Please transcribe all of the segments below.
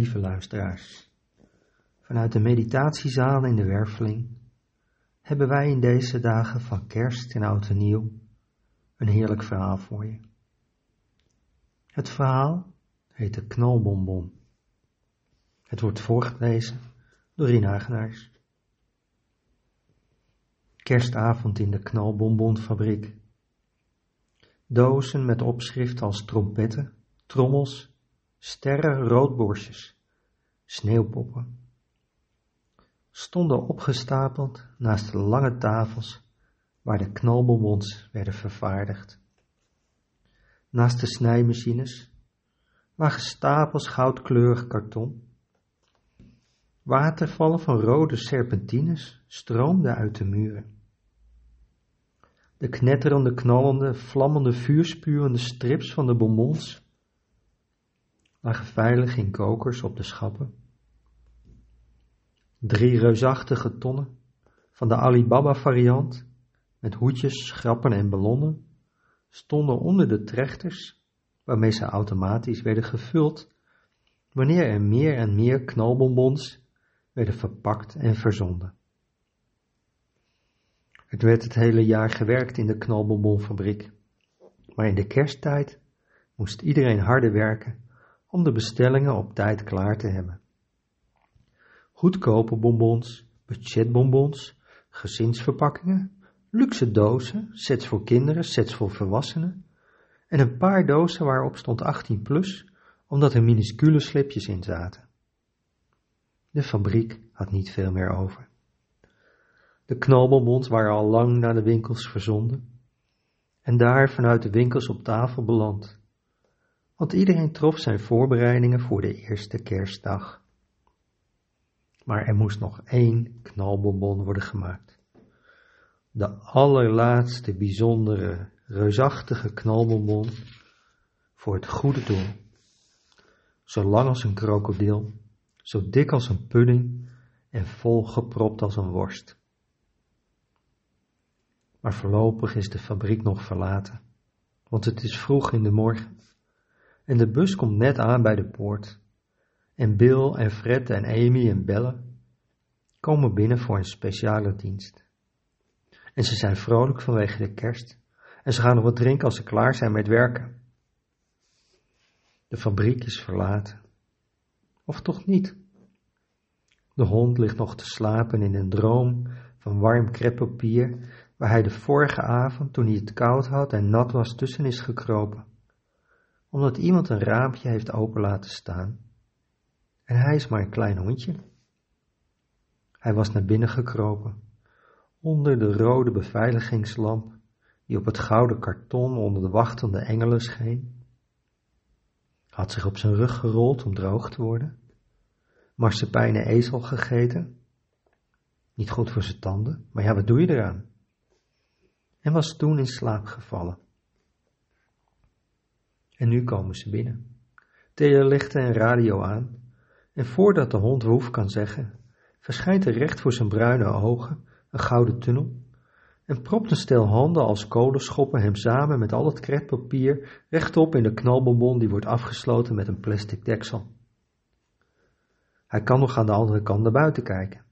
Lieve luisteraars, vanuit de meditatiezaal in de Werveling hebben wij in deze dagen van kerst en oud en nieuw een heerlijk verhaal voor je. Het verhaal heet de knalbonbon. Het wordt voorgelezen door Rien Hagenaars. Kerstavond in de knalbonbonfabriek. Dozen met opschrift als trompetten, trommels, sterren, roodborstjes, sneeuwpoppen. Stonden opgestapeld naast de lange tafels waar de knalbonbons werden vervaardigd. Naast de snijmachines lagen stapels goudkleurig karton. Watervallen van rode serpentines stroomden uit de muren. De knetterende, knallende, vlammende, vuurspuwende strips van de bonbons lagen veilig kokers op de schappen. Drie reusachtige tonnen van de Alibaba variant met hoedjes, schrappen en ballonnen stonden onder de trechters waarmee ze automatisch werden gevuld wanneer er meer en meer knalbonbons werden verpakt en verzonden. Het werd het hele jaar gewerkt in de knalbonbonfabriek, maar in de kersttijd moest iedereen harder werken om de bestellingen op tijd klaar te hebben. Goedkope bonbons, budgetbonbons, gezinsverpakkingen, luxe dozen, sets voor kinderen, sets voor volwassenen en een paar dozen waarop stond 18 plus, omdat er minuscule slipjes in zaten. De fabriek had niet veel meer over. De knalbonbons waren al lang naar de winkels verzonden en daar vanuit de winkels op tafel beland want iedereen trof zijn voorbereidingen voor de eerste kerstdag. Maar er moest nog één knalbonbon worden gemaakt. De allerlaatste bijzondere, reusachtige knalbonbon voor het goede doel. Zo lang als een krokodil, zo dik als een pudding en vol gepropt als een worst. Maar voorlopig is de fabriek nog verlaten, want het is vroeg in de morgen en de bus komt net aan bij de poort. En Bill en Fred en Amy en Belle komen binnen voor een speciale dienst. En ze zijn vrolijk vanwege de kerst. En ze gaan nog wat drinken als ze klaar zijn met werken. De fabriek is verlaten. Of toch niet? De hond ligt nog te slapen in een droom van warm kreppapier, waar hij de vorige avond, toen hij het koud had en nat was, tussen is gekropen omdat iemand een raampje heeft open laten staan. En hij is maar een klein hondje. Hij was naar binnen gekropen, onder de rode beveiligingslamp die op het gouden karton onder de wachtende engelen scheen. Had zich op zijn rug gerold om droog te worden, marsepijne ezel gegeten. Niet goed voor zijn tanden, maar ja, wat doe je eraan? En was toen in slaap gevallen. En nu komen ze binnen. Telelichten en radio aan. En voordat de hond woef kan zeggen, verschijnt er recht voor zijn bruine ogen een gouden tunnel. En propt een stel handen als kolenschoppen hem samen met al het kretpapier rechtop in de knalbonbon die wordt afgesloten met een plastic deksel. Hij kan nog aan de andere kant naar buiten kijken.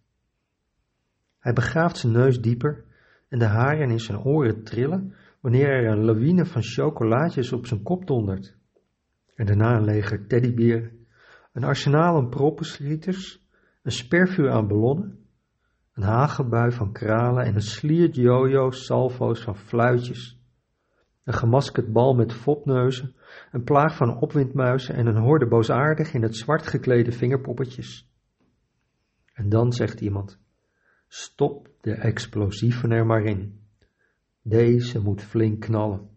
Hij begraaft zijn neus dieper en de haren in zijn oren trillen wanneer er een lawine van chocolaatjes op zijn kop dondert. En daarna een leger teddybeer, een arsenaal aan proppenslieters, een spervuur aan ballonnen, een hagelbui van kralen en een sliert jojo's, salvo's van fluitjes, een gemaskerd bal met fopneuzen, een plaag van opwindmuizen en een horde boosaardig in het zwart geklede vingerpoppetjes. En dan zegt iemand, stop de explosieven er maar in. Deze moet flink knallen.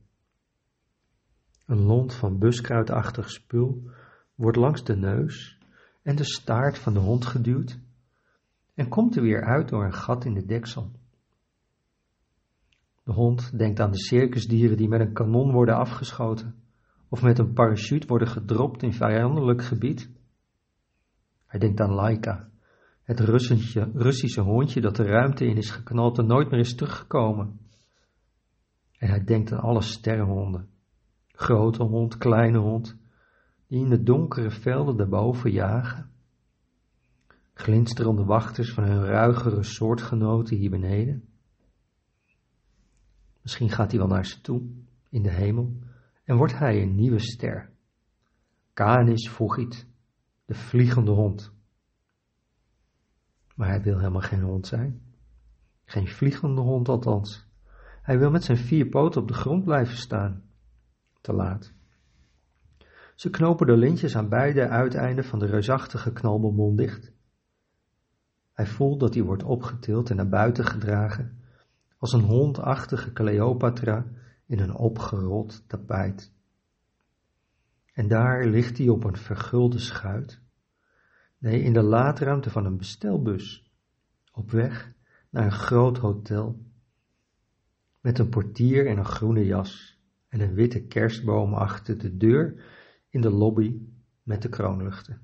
Een lont van buskruidachtig spul wordt langs de neus en de staart van de hond geduwd en komt er weer uit door een gat in de deksel. De hond denkt aan de circusdieren die met een kanon worden afgeschoten of met een parachute worden gedropt in vijandelijk gebied. Hij denkt aan Laika, het Russische, hondje dat de ruimte in is geknald en nooit meer is teruggekomen. En hij denkt aan alle sterrenhonden. Grote hond, kleine hond, die in de donkere velden daarboven jagen, glinsterende wachters van hun ruigere soortgenoten hier beneden. Misschien gaat hij wel naar ze toe, in de hemel, en wordt hij een nieuwe ster. Canis fugit, de vliegende hond. Maar hij wil helemaal geen hond zijn. Geen vliegende hond althans. Hij wil met zijn vier poten op de grond blijven staan. Te laat. Ze knopen de lintjes aan beide uiteinden van de reusachtige knalbonbon dicht. Hij voelt dat hij wordt opgetild en naar buiten gedragen, als een hondachtige Cleopatra in een opgerold tapijt. En daar ligt hij op een vergulde schuit, nee, in de laadruimte van een bestelbus, op weg naar een groot hotel, met een portier in een groene jas en een witte kerstboom achter de deur in de lobby met de kroonluchten.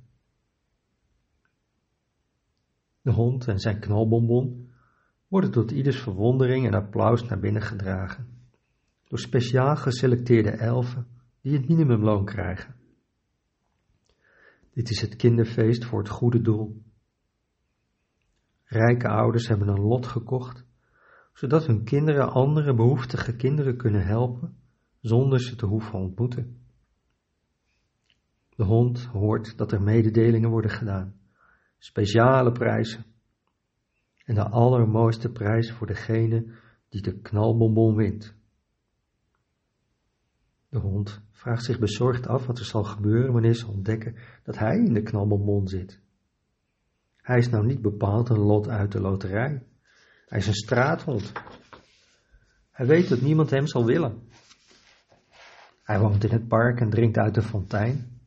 De hond en zijn knalbonbon worden tot ieders verwondering en applaus naar binnen gedragen, door speciaal geselecteerde elfen die het minimumloon krijgen. Dit is het kinderfeest voor het goede doel. Rijke ouders hebben een lot gekocht, zodat hun kinderen andere behoeftige kinderen kunnen helpen zonder ze te hoeven ontmoeten. De hond hoort dat er mededelingen worden gedaan, speciale prijzen. En de allermooiste prijs voor degene die de knalbonbon wint. De hond vraagt zich bezorgd af wat er zal gebeuren wanneer ze ontdekken dat hij in de knalbonbon zit. Hij is nou niet bepaald een lot uit de loterij. Hij is een straathond. Hij weet dat niemand hem zal willen. Hij woont in het park en drinkt uit de fontein.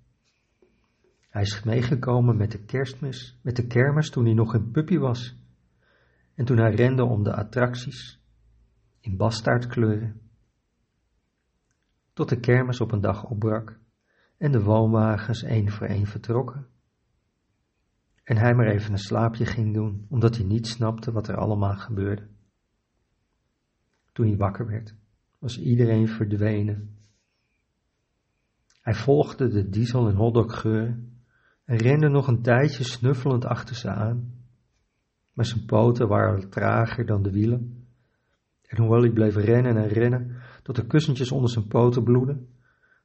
Hij is meegekomen met de kerstmis, met de kermis toen hij nog een puppy was. En toen hij rende om de attracties in bastaardkleuren. Tot de kermis op een dag opbrak en de woonwagens één voor één vertrokken. En hij maar even een slaapje ging doen, omdat hij niet snapte wat er allemaal gebeurde. Toen hij wakker werd, was iedereen verdwenen. Hij volgde de diesel- en hotdoggeuren en rende nog een tijdje snuffelend achter ze aan. Maar zijn poten waren trager dan de wielen. En hoewel hij bleef rennen en rennen, tot de kussentjes onder zijn poten bloedden,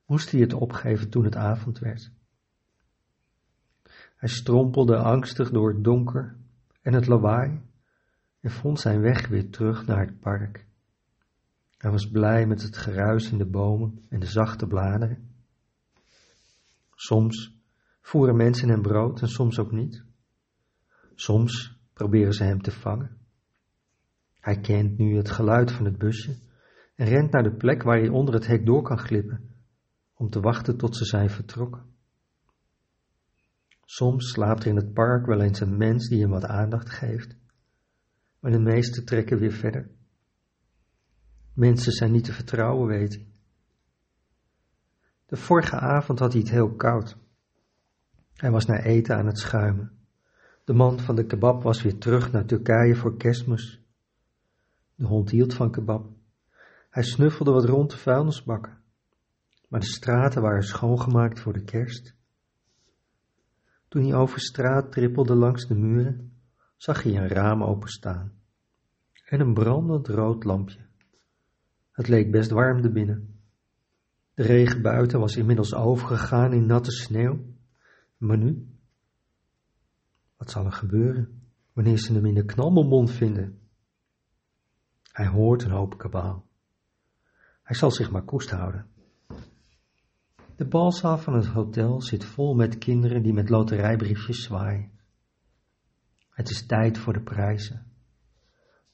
moest hij het opgeven toen het avond werd. Hij strompelde angstig door het donker en het lawaai en vond zijn weg weer terug naar het park. Hij was blij met het geruis in de bomen en de zachte bladeren. Soms voeren mensen hem brood en soms ook niet. Soms proberen ze hem te vangen. Hij kent nu het geluid van het busje en rent naar de plek waar hij onder het hek door kan glippen, om te wachten tot ze zijn vertrokken. Soms slaapt er in het park wel eens een mens die hem wat aandacht geeft, maar de meeste trekken weer verder. Mensen zijn niet te vertrouwen, weet hij. De vorige avond had hij het heel koud. Hij was naar eten aan het schuimen. De man van de kebab was weer terug naar Turkije voor kerstmis. De hond hield van kebab. Hij snuffelde wat rond de vuilnisbakken. Maar de straten waren schoongemaakt voor de kerst. Toen hij over straat trippelde langs de muren, zag hij een raam openstaan en een brandend rood lampje. Het leek best warm binnen. De regen buiten was inmiddels overgegaan in natte sneeuw. Maar nu? Wat zal er gebeuren wanneer ze hem in de knalbonbon vinden? Hij hoort een hoop kabaal. Hij zal zich maar koest houden. De balzaal van het hotel zit vol met kinderen die met loterijbriefjes zwaaien. Het is tijd voor de prijzen.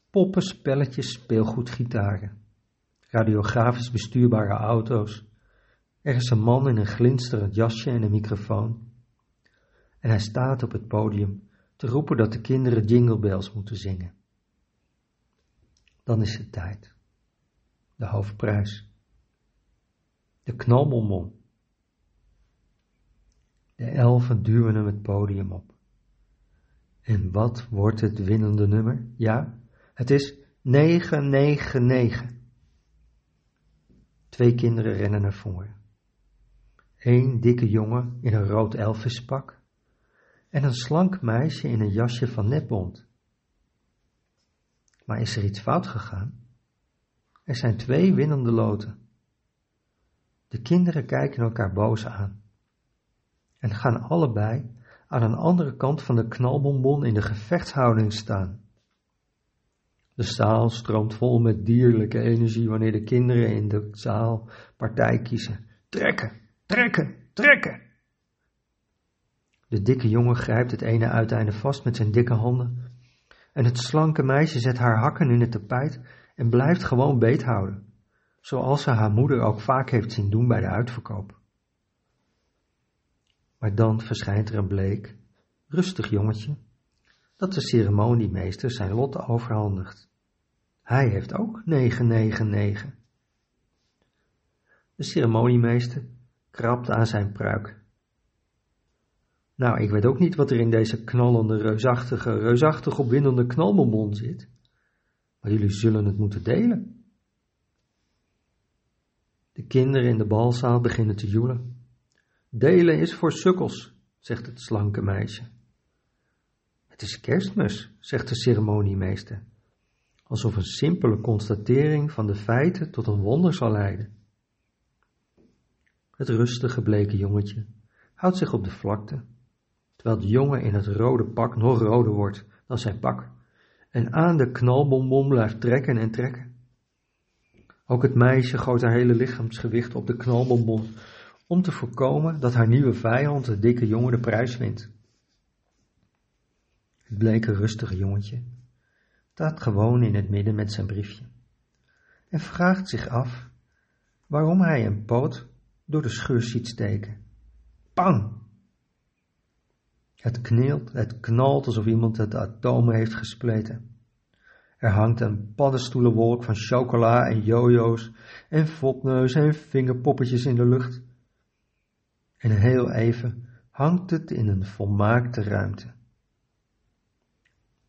Poppen, spelletjes, speelgoed, gitaren. Radiografisch bestuurbare auto's. Er is een man in een glinsterend jasje en een microfoon. En hij staat op het podium te roepen dat de kinderen jingle bells moeten zingen. Dan is het tijd. De hoofdprijs. De knalbonbon. De elfen duwen hem het podium op. En wat wordt het winnende nummer? Ja, het is 999. Twee kinderen rennen naar voren. Eén dikke jongen in een rood elvispak en een slank meisje in een jasje van netbond. Maar is er iets fout gegaan? Er zijn twee winnende loten. De kinderen kijken elkaar boos aan en gaan allebei aan een andere kant van de knalbonbon in de gevechtshouding staan. De zaal stroomt vol met dierlijke energie wanneer de kinderen in de zaal partij kiezen. Trekken, trekken, trekken. De dikke jongen grijpt het ene uiteinde vast met zijn dikke handen. En het slanke meisje zet haar hakken in het tapijt en blijft gewoon beet houden, zoals ze haar moeder ook vaak heeft zien doen bij de uitverkoop. Maar dan verschijnt er een bleek, rustig jongetje, dat de ceremoniemeester zijn lot overhandigt. Hij heeft ook 999. De ceremoniemeester krabt aan zijn pruik. Nou, ik weet ook niet wat er in deze knallende, reusachtige, reusachtig opwindende knalbonbon zit, maar jullie zullen het moeten delen. De kinderen in de balzaal beginnen te joelen. Delen is voor sukkels, zegt het slanke meisje. Het is kerstmis, zegt de ceremoniemeester, alsof een simpele constatering van de feiten tot een wonder zal leiden. Het rustige bleke jongetje houdt zich op de vlakte, terwijl de jongen in het rode pak nog roder wordt dan zijn pak en aan de knalbonbon blijft trekken en trekken. Ook het meisje gooit haar hele lichaamsgewicht op de knalbonbon om te voorkomen dat haar nieuwe vijand, de dikke jongen, de prijs wint. Het bleke rustige jongetje staat gewoon in het midden met zijn briefje en vraagt zich af waarom hij een poot door de scheur ziet steken. Pang! Het kneelt, het knalt alsof iemand het atomen heeft gespleten. Er hangt een paddenstoelenwolk van chocola en jojo's en fopneuzen en vingerpoppetjes in de lucht. En heel even hangt het in een volmaakte ruimte.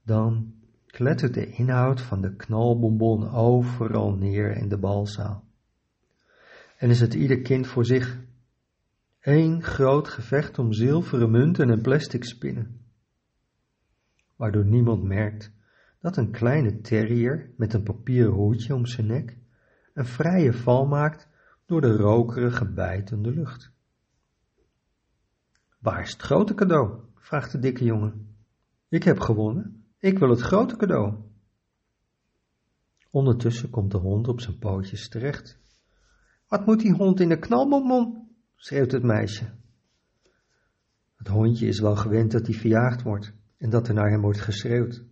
Dan klettert de inhoud van de knalbonbon overal neer in de balzaal. En is het ieder kind voor zich. Eén groot gevecht om zilveren munten en plastic spinnen. Waardoor niemand merkt dat een kleine terrier met een papieren hoedje om zijn nek een vrije val maakt door de rokerige bijtende lucht. Waar is het grote cadeau? vraagt de dikke jongen. Ik heb gewonnen. Ik wil het grote cadeau. Ondertussen komt de hond op zijn pootjes terecht. Wat moet die hond in de knalbonbon? schreeuwt het meisje. Het hondje is wel gewend dat hij verjaagd wordt en dat er naar hem wordt geschreeuwd.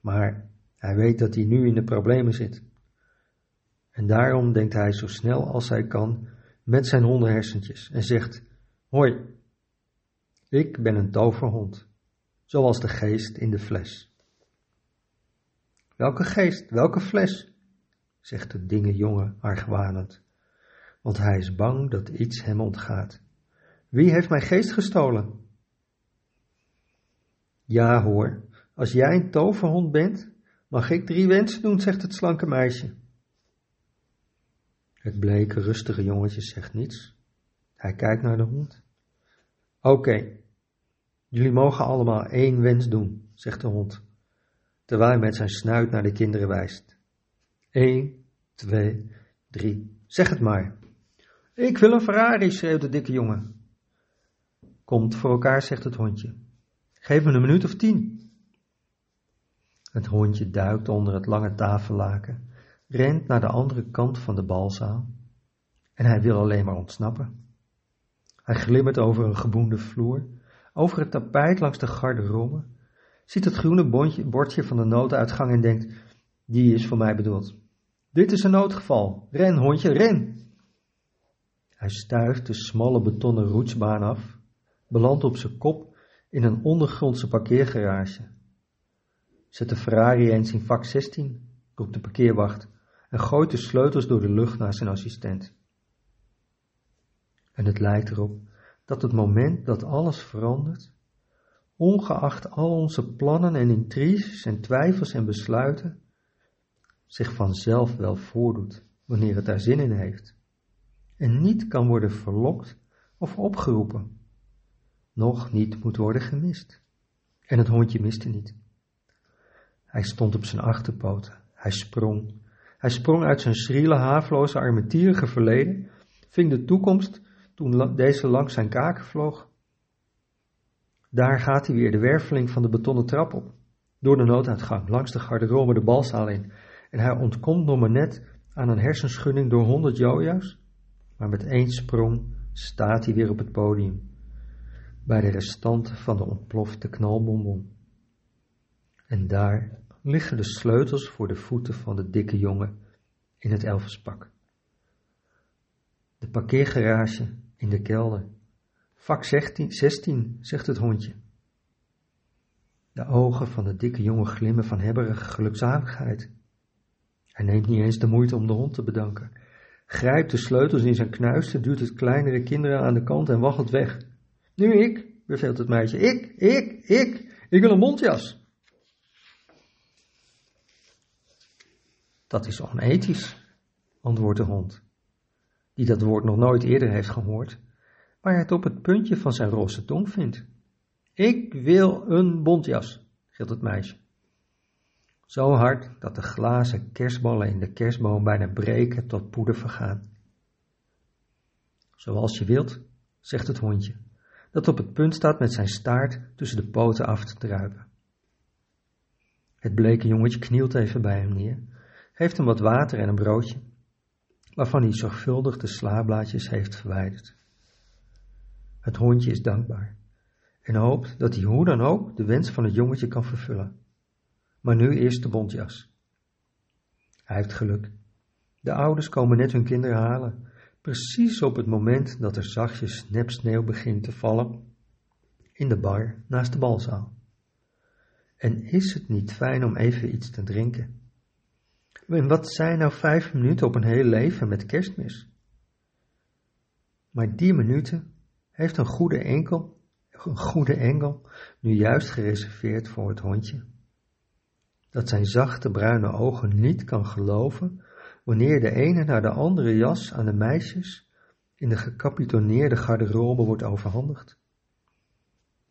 Maar hij weet dat hij nu in de problemen zit. En daarom denkt hij zo snel als hij kan met zijn hondenhersentjes en zegt: Hoi, ik ben een toverhond, zoals de geest in de fles. Welke geest, welke fles? zegt de dinge jongen argwanend, want hij is bang dat iets hem ontgaat. Wie heeft mijn geest gestolen? Ja hoor, als jij een toverhond bent, mag ik drie wensen doen, zegt het slanke meisje. Het bleke, rustige jongetje zegt niets. Hij kijkt naar de hond. Oké, jullie mogen allemaal één wens doen, zegt de hond, terwijl hij met zijn snuit naar de kinderen wijst. Eén, twee, drie, zeg het maar. Ik wil een Ferrari, schreeuwt de dikke jongen. Komt voor elkaar, zegt het hondje. Geef me een minuut of tien. Het hondje duikt onder het lange tafellaken, rent naar de andere kant van de balzaal en hij wil alleen maar ontsnappen. Hij glimmert over een geboende vloer, over het tapijt langs de garderobe, ziet het groene bondje, bordje van de nooduitgang en denkt, die is voor mij bedoeld. Dit is een noodgeval. Ren, hondje, ren! Hij stuift de smalle betonnen roetsbaan af, belandt op zijn kop in een ondergrondse parkeergarage Zet de Ferrari eens in vak 16, roept de parkeerwacht en gooit de sleutels door de lucht naar zijn assistent. En het lijkt erop dat het moment dat alles verandert, ongeacht al onze plannen en intriges en twijfels en besluiten, zich vanzelf wel voordoet wanneer het daar zin in heeft en niet kan worden verlokt of opgeroepen, nog niet moet worden gemist. En het hondje miste niet. Hij stond op zijn achterpoten, hij sprong. Hij sprong uit zijn schriele, haafloze, armetierige verleden, ving de toekomst toen deze langs zijn kaken vloog. Daar gaat hij weer de werveling van de betonnen trap op, door de nooduitgang, langs de garderobe de balzaal in, en hij ontkomt nog maar net aan een hersenschudding door honderd jojo's, maar met één sprong staat hij weer op het podium, bij de restanten van de ontplofte knalbonbon. En daar liggen de sleutels voor de voeten van de dikke jongen in het elfenspak. De parkeergarage in de kelder. Vak 16, 16, zegt het hondje. De ogen van de dikke jongen glimmen van hebberige gelukzaligheid. Hij neemt niet eens de moeite om de hond te bedanken. Grijpt de sleutels in zijn knuisten, duwt het kleinere kinderen aan de kant en waggelt weg. Nu ik, beveelt het meisje. Ik, ik, ik, ik wil een mondjas. Dat is onethisch, antwoordt de hond, die dat woord nog nooit eerder heeft gehoord, maar het op het puntje van zijn rosse tong vindt. Ik wil een bontjas, gilt het meisje. Zo hard dat de glazen kerstballen in de kerstboom bijna breken tot poeder vergaan. Zoals je wilt, zegt het hondje, dat op het punt staat met zijn staart tussen de poten af te druipen. Het bleke jongetje knielt even bij hem neer, geeft hem wat water en een broodje, waarvan hij zorgvuldig de slaablaadjes heeft verwijderd. Het hondje is dankbaar en hoopt dat hij hoe dan ook de wens van het jongetje kan vervullen. Maar nu eerst de bontjas. Hij heeft geluk. De ouders komen net hun kinderen halen, precies op het moment dat er zachtjes sneeuw begint te vallen in de bar naast de balzaal. En is het niet fijn om even iets te drinken? En wat zijn nou vijf minuten op een heel leven met kerstmis? Maar die minuten heeft een goede enkel, een goede engel nu juist gereserveerd voor het hondje dat zijn zachte bruine ogen niet kan geloven wanneer de ene naar de andere jas aan de meisjes in de gecapitoneerde garderobe wordt overhandigd.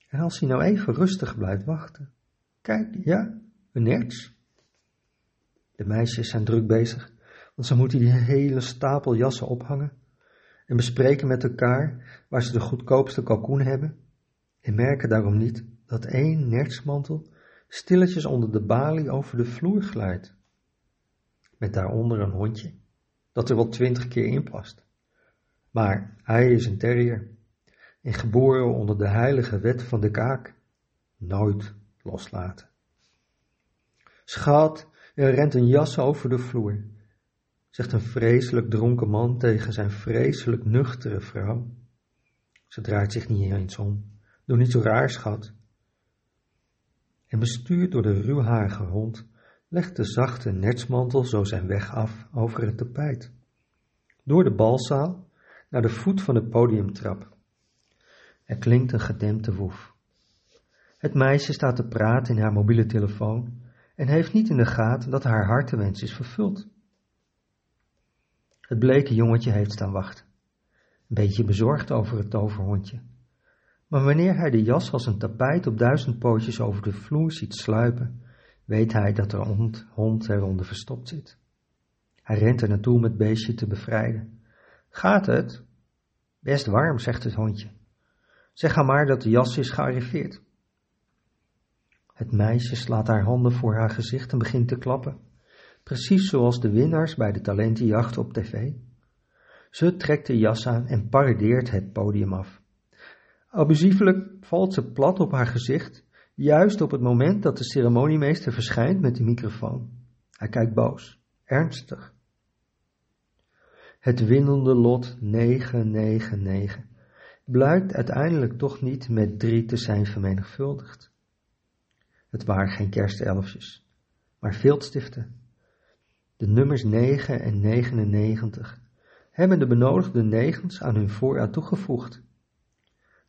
En als hij nou even rustig blijft wachten. Kijk, ja, een nerts. De meisjes zijn druk bezig, want ze moeten die hele stapel jassen ophangen en bespreken met elkaar waar ze de goedkoopste kalkoen hebben en merken daarom niet dat één nertsmantel stilletjes onder de balie over de vloer glijdt, met daaronder een hondje, dat er wel twintig keer in past. Maar hij is een terrier, en geboren onder de heilige wet van de kaak, nooit loslaten. Schat, er rent een jas over de vloer, zegt een vreselijk dronken man tegen zijn vreselijk nuchtere vrouw. Ze draait zich niet eens om. Doe niet zo raar, schat en bestuurd door de ruwharige hond, legt de zachte netsmantel zo zijn weg af over het tapijt. Door de balzaal naar de voet van de podiumtrap. Er klinkt een gedempte woef. Het meisje staat te praten in haar mobiele telefoon en heeft niet in de gaten dat haar hartewens is vervuld. Het bleke jongetje heeft staan wachten, een beetje bezorgd over het toverhondje maar wanneer hij de jas als een tapijt op duizend pootjes over de vloer ziet sluipen, weet hij dat de hond, hond eronder verstopt zit. Hij rent er naartoe om het beestje te bevrijden. Gaat het? Best warm, zegt het hondje. Zeg haar maar dat de jas is gearriveerd. Het meisje slaat haar handen voor haar gezicht en begint te klappen, precies zoals de winnaars bij de talentenjacht op tv. Ze trekt de jas aan en paradeert het podium af. Abusievelijk valt ze plat op haar gezicht, juist op het moment dat de ceremoniemeester verschijnt met de microfoon. Hij kijkt boos, ernstig. Het winnende lot 999 blijkt uiteindelijk toch niet met drie te zijn vermenigvuldigd. Het waren geen kerstelfjes, maar viltstiften. De nummers 9 en 99 hebben de benodigde negens aan hun voorraad toegevoegd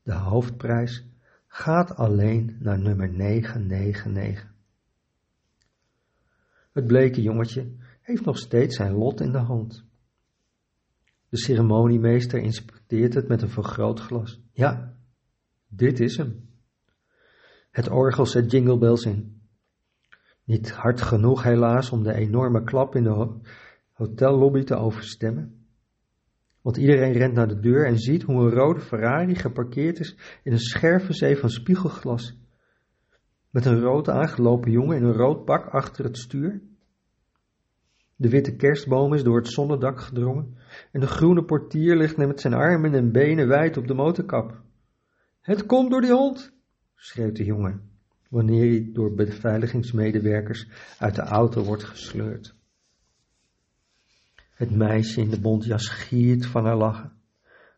de hoofdprijs gaat alleen naar nummer 999. Het bleke jongetje heeft nog steeds zijn lot in de hand. De ceremoniemeester inspecteert het met een vergrootglas. Ja, dit is hem. Het orgel zet jingle bells in. Niet hard genoeg helaas om de enorme klap in de hotellobby te overstemmen. Want iedereen rent naar de deur en ziet hoe een rode Ferrari geparkeerd is in een scherve zee van spiegelglas. Met een rood aangelopen jongen in een rood pak achter het stuur. De witte kerstboom is door het zonnedak gedrongen en de groene portier ligt met zijn armen en benen wijd op de motorkap. Het komt door die hond, schreeuwt de jongen, wanneer hij door beveiligingsmedewerkers uit de auto wordt gesleurd. Het meisje in de bontjas giert van haar lachen,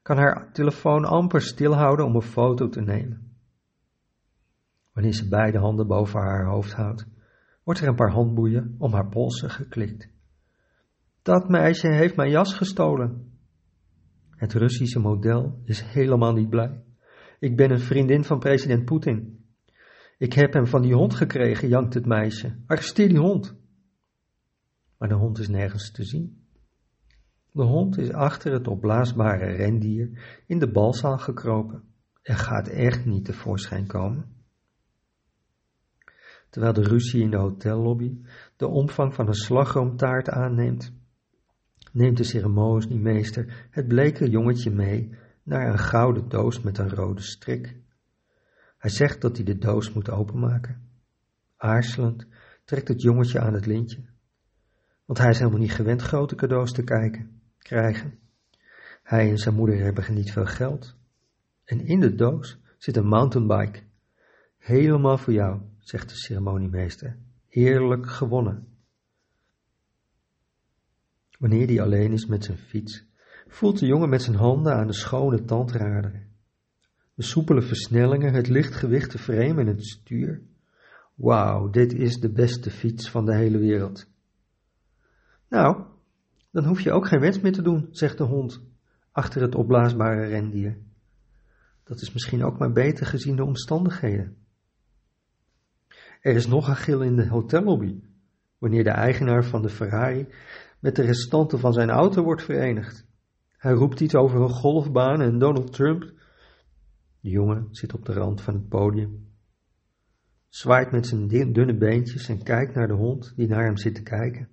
kan haar telefoon amper stilhouden om een foto te nemen. Wanneer ze beide handen boven haar hoofd houdt, wordt er een paar handboeien om haar polsen geklikt. Dat meisje heeft mijn jas gestolen. Het Russische model is helemaal niet blij. Ik ben een vriendin van president Poetin. Ik heb hem van die hond gekregen, jankt het meisje. Arresteer die hond. Maar de hond is nergens te zien. De hond is achter het opblaasbare rendier in de balzaal gekropen en gaat echt niet tevoorschijn komen. Terwijl de ruzie in de hotellobby de omvang van een slagroomtaart aanneemt, neemt de ceremoniemeester het bleke jongetje mee naar een gouden doos met een rode strik. Hij zegt dat hij de doos moet openmaken. Aarzelend trekt het jongetje aan het lintje, want hij is helemaal niet gewend grote cadeaus te kijken, krijgen. Hij en zijn moeder hebben niet veel geld. En in de doos zit een mountainbike. Helemaal voor jou, zegt de ceremoniemeester. Heerlijk gewonnen. Wanneer hij alleen is met zijn fiets, voelt de jongen met zijn handen aan de schone tandraderen. De soepele versnellingen, het lichtgewichte frame en het stuur. Wauw, dit is de beste fiets van de hele wereld. Nou, dan hoef je ook geen wens meer te doen, zegt de hond, achter het opblaasbare rendier. Dat is misschien ook maar beter gezien de omstandigheden. Er is nog een gil in de hotellobby, wanneer de eigenaar van de Ferrari met de restanten van zijn auto wordt verenigd. Hij roept iets over een golfbaan en Donald Trump. De jongen zit op de rand van het podium, zwaait met zijn dunne beentjes en kijkt naar de hond die naar hem zit te kijken.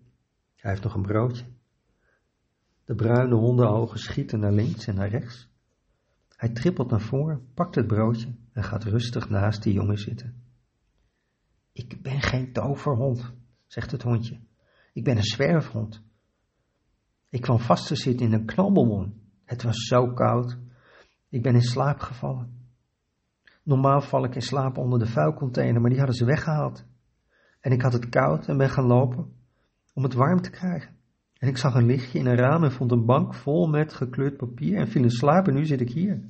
Hij heeft nog een broodje. De bruine hondenogen schieten naar links en naar rechts. Hij trippelt naar voren, pakt het broodje en gaat rustig naast die jongen zitten. Ik ben geen toverhond, zegt het hondje. Ik ben een zwerfhond. Ik kwam vast te zitten in een knabbelmon. Het was zo koud. Ik ben in slaap gevallen. Normaal val ik in slaap onder de vuilcontainer, maar die hadden ze weggehaald. En ik had het koud en ben gaan lopen om het warm te krijgen. En ik zag een lichtje in een raam en vond een bank vol met gekleurd papier en viel in slaap en nu zit ik hier.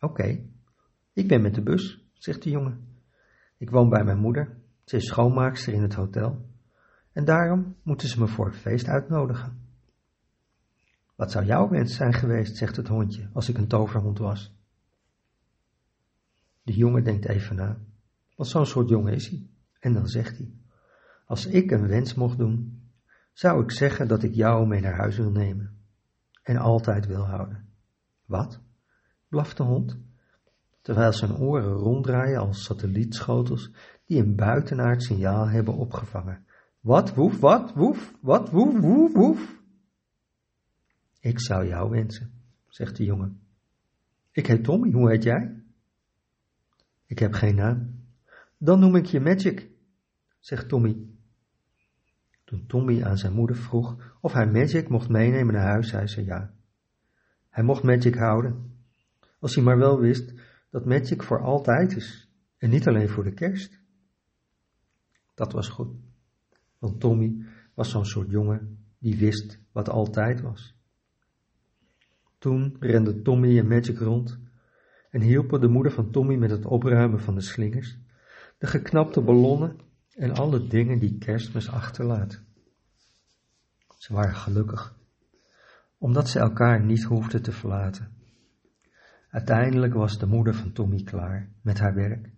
Oké, ik ben met de bus, zegt de jongen. Ik woon bij mijn moeder, ze is schoonmaakster in het hotel en daarom moeten ze me voor het feest uitnodigen. Wat zou jouw wens zijn geweest, zegt het hondje, als ik een toverhond was? De jongen denkt even na, wat zo'n soort jongen is hij? En dan zegt hij, als ik een wens mocht doen, zou ik zeggen dat ik jou mee naar huis wil nemen en altijd wil houden. Wat? blaft de hond, terwijl zijn oren ronddraaien als satellietschotels die een buitenaard signaal hebben opgevangen wat, woef, wat, woef, wat, woef, woef, woef. Ik zou jou wensen, zegt de jongen. Ik heet Tommy, hoe heet jij? Ik heb geen naam. Dan noem ik je Magic, zegt Tommy. Toen Tommy aan zijn moeder vroeg of hij Magic mocht meenemen naar huis, zei ze ja. Hij mocht Magic houden, als hij maar wel wist dat Magic voor altijd is en niet alleen voor de kerst. Dat was goed want Tommy was zo'n soort jongen die wist wat altijd was. Toen renden Tommy en Magic rond en hielpen de moeder van Tommy met het opruimen van de slingers, de geknapte ballonnen en alle dingen die kerstmis achterlaat. Ze waren gelukkig, omdat ze elkaar niet hoefden te verlaten. Uiteindelijk was de moeder van Tommy klaar met haar werk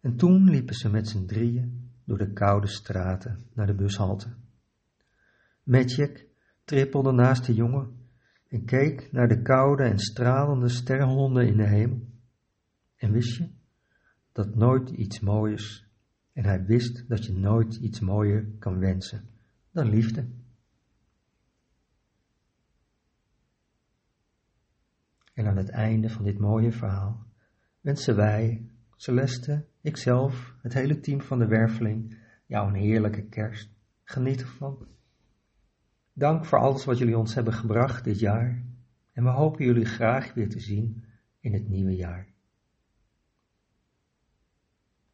en toen liepen ze met z'n drieën door de koude straten naar de bushalte. Magic trippelde naast de jongen en keek naar de koude en stralende sterrenhonden in de hemel. En wist je dat nooit iets moois, en hij wist dat je nooit iets mooier kan wensen dan liefde. En aan het einde van dit mooie verhaal wensen wij, Celeste, ikzelf, het hele team van de Werveling, jou een heerlijke kerst. Geniet ervan. Dank voor alles wat jullie ons hebben gebracht dit jaar en we hopen jullie graag weer te zien in het nieuwe jaar.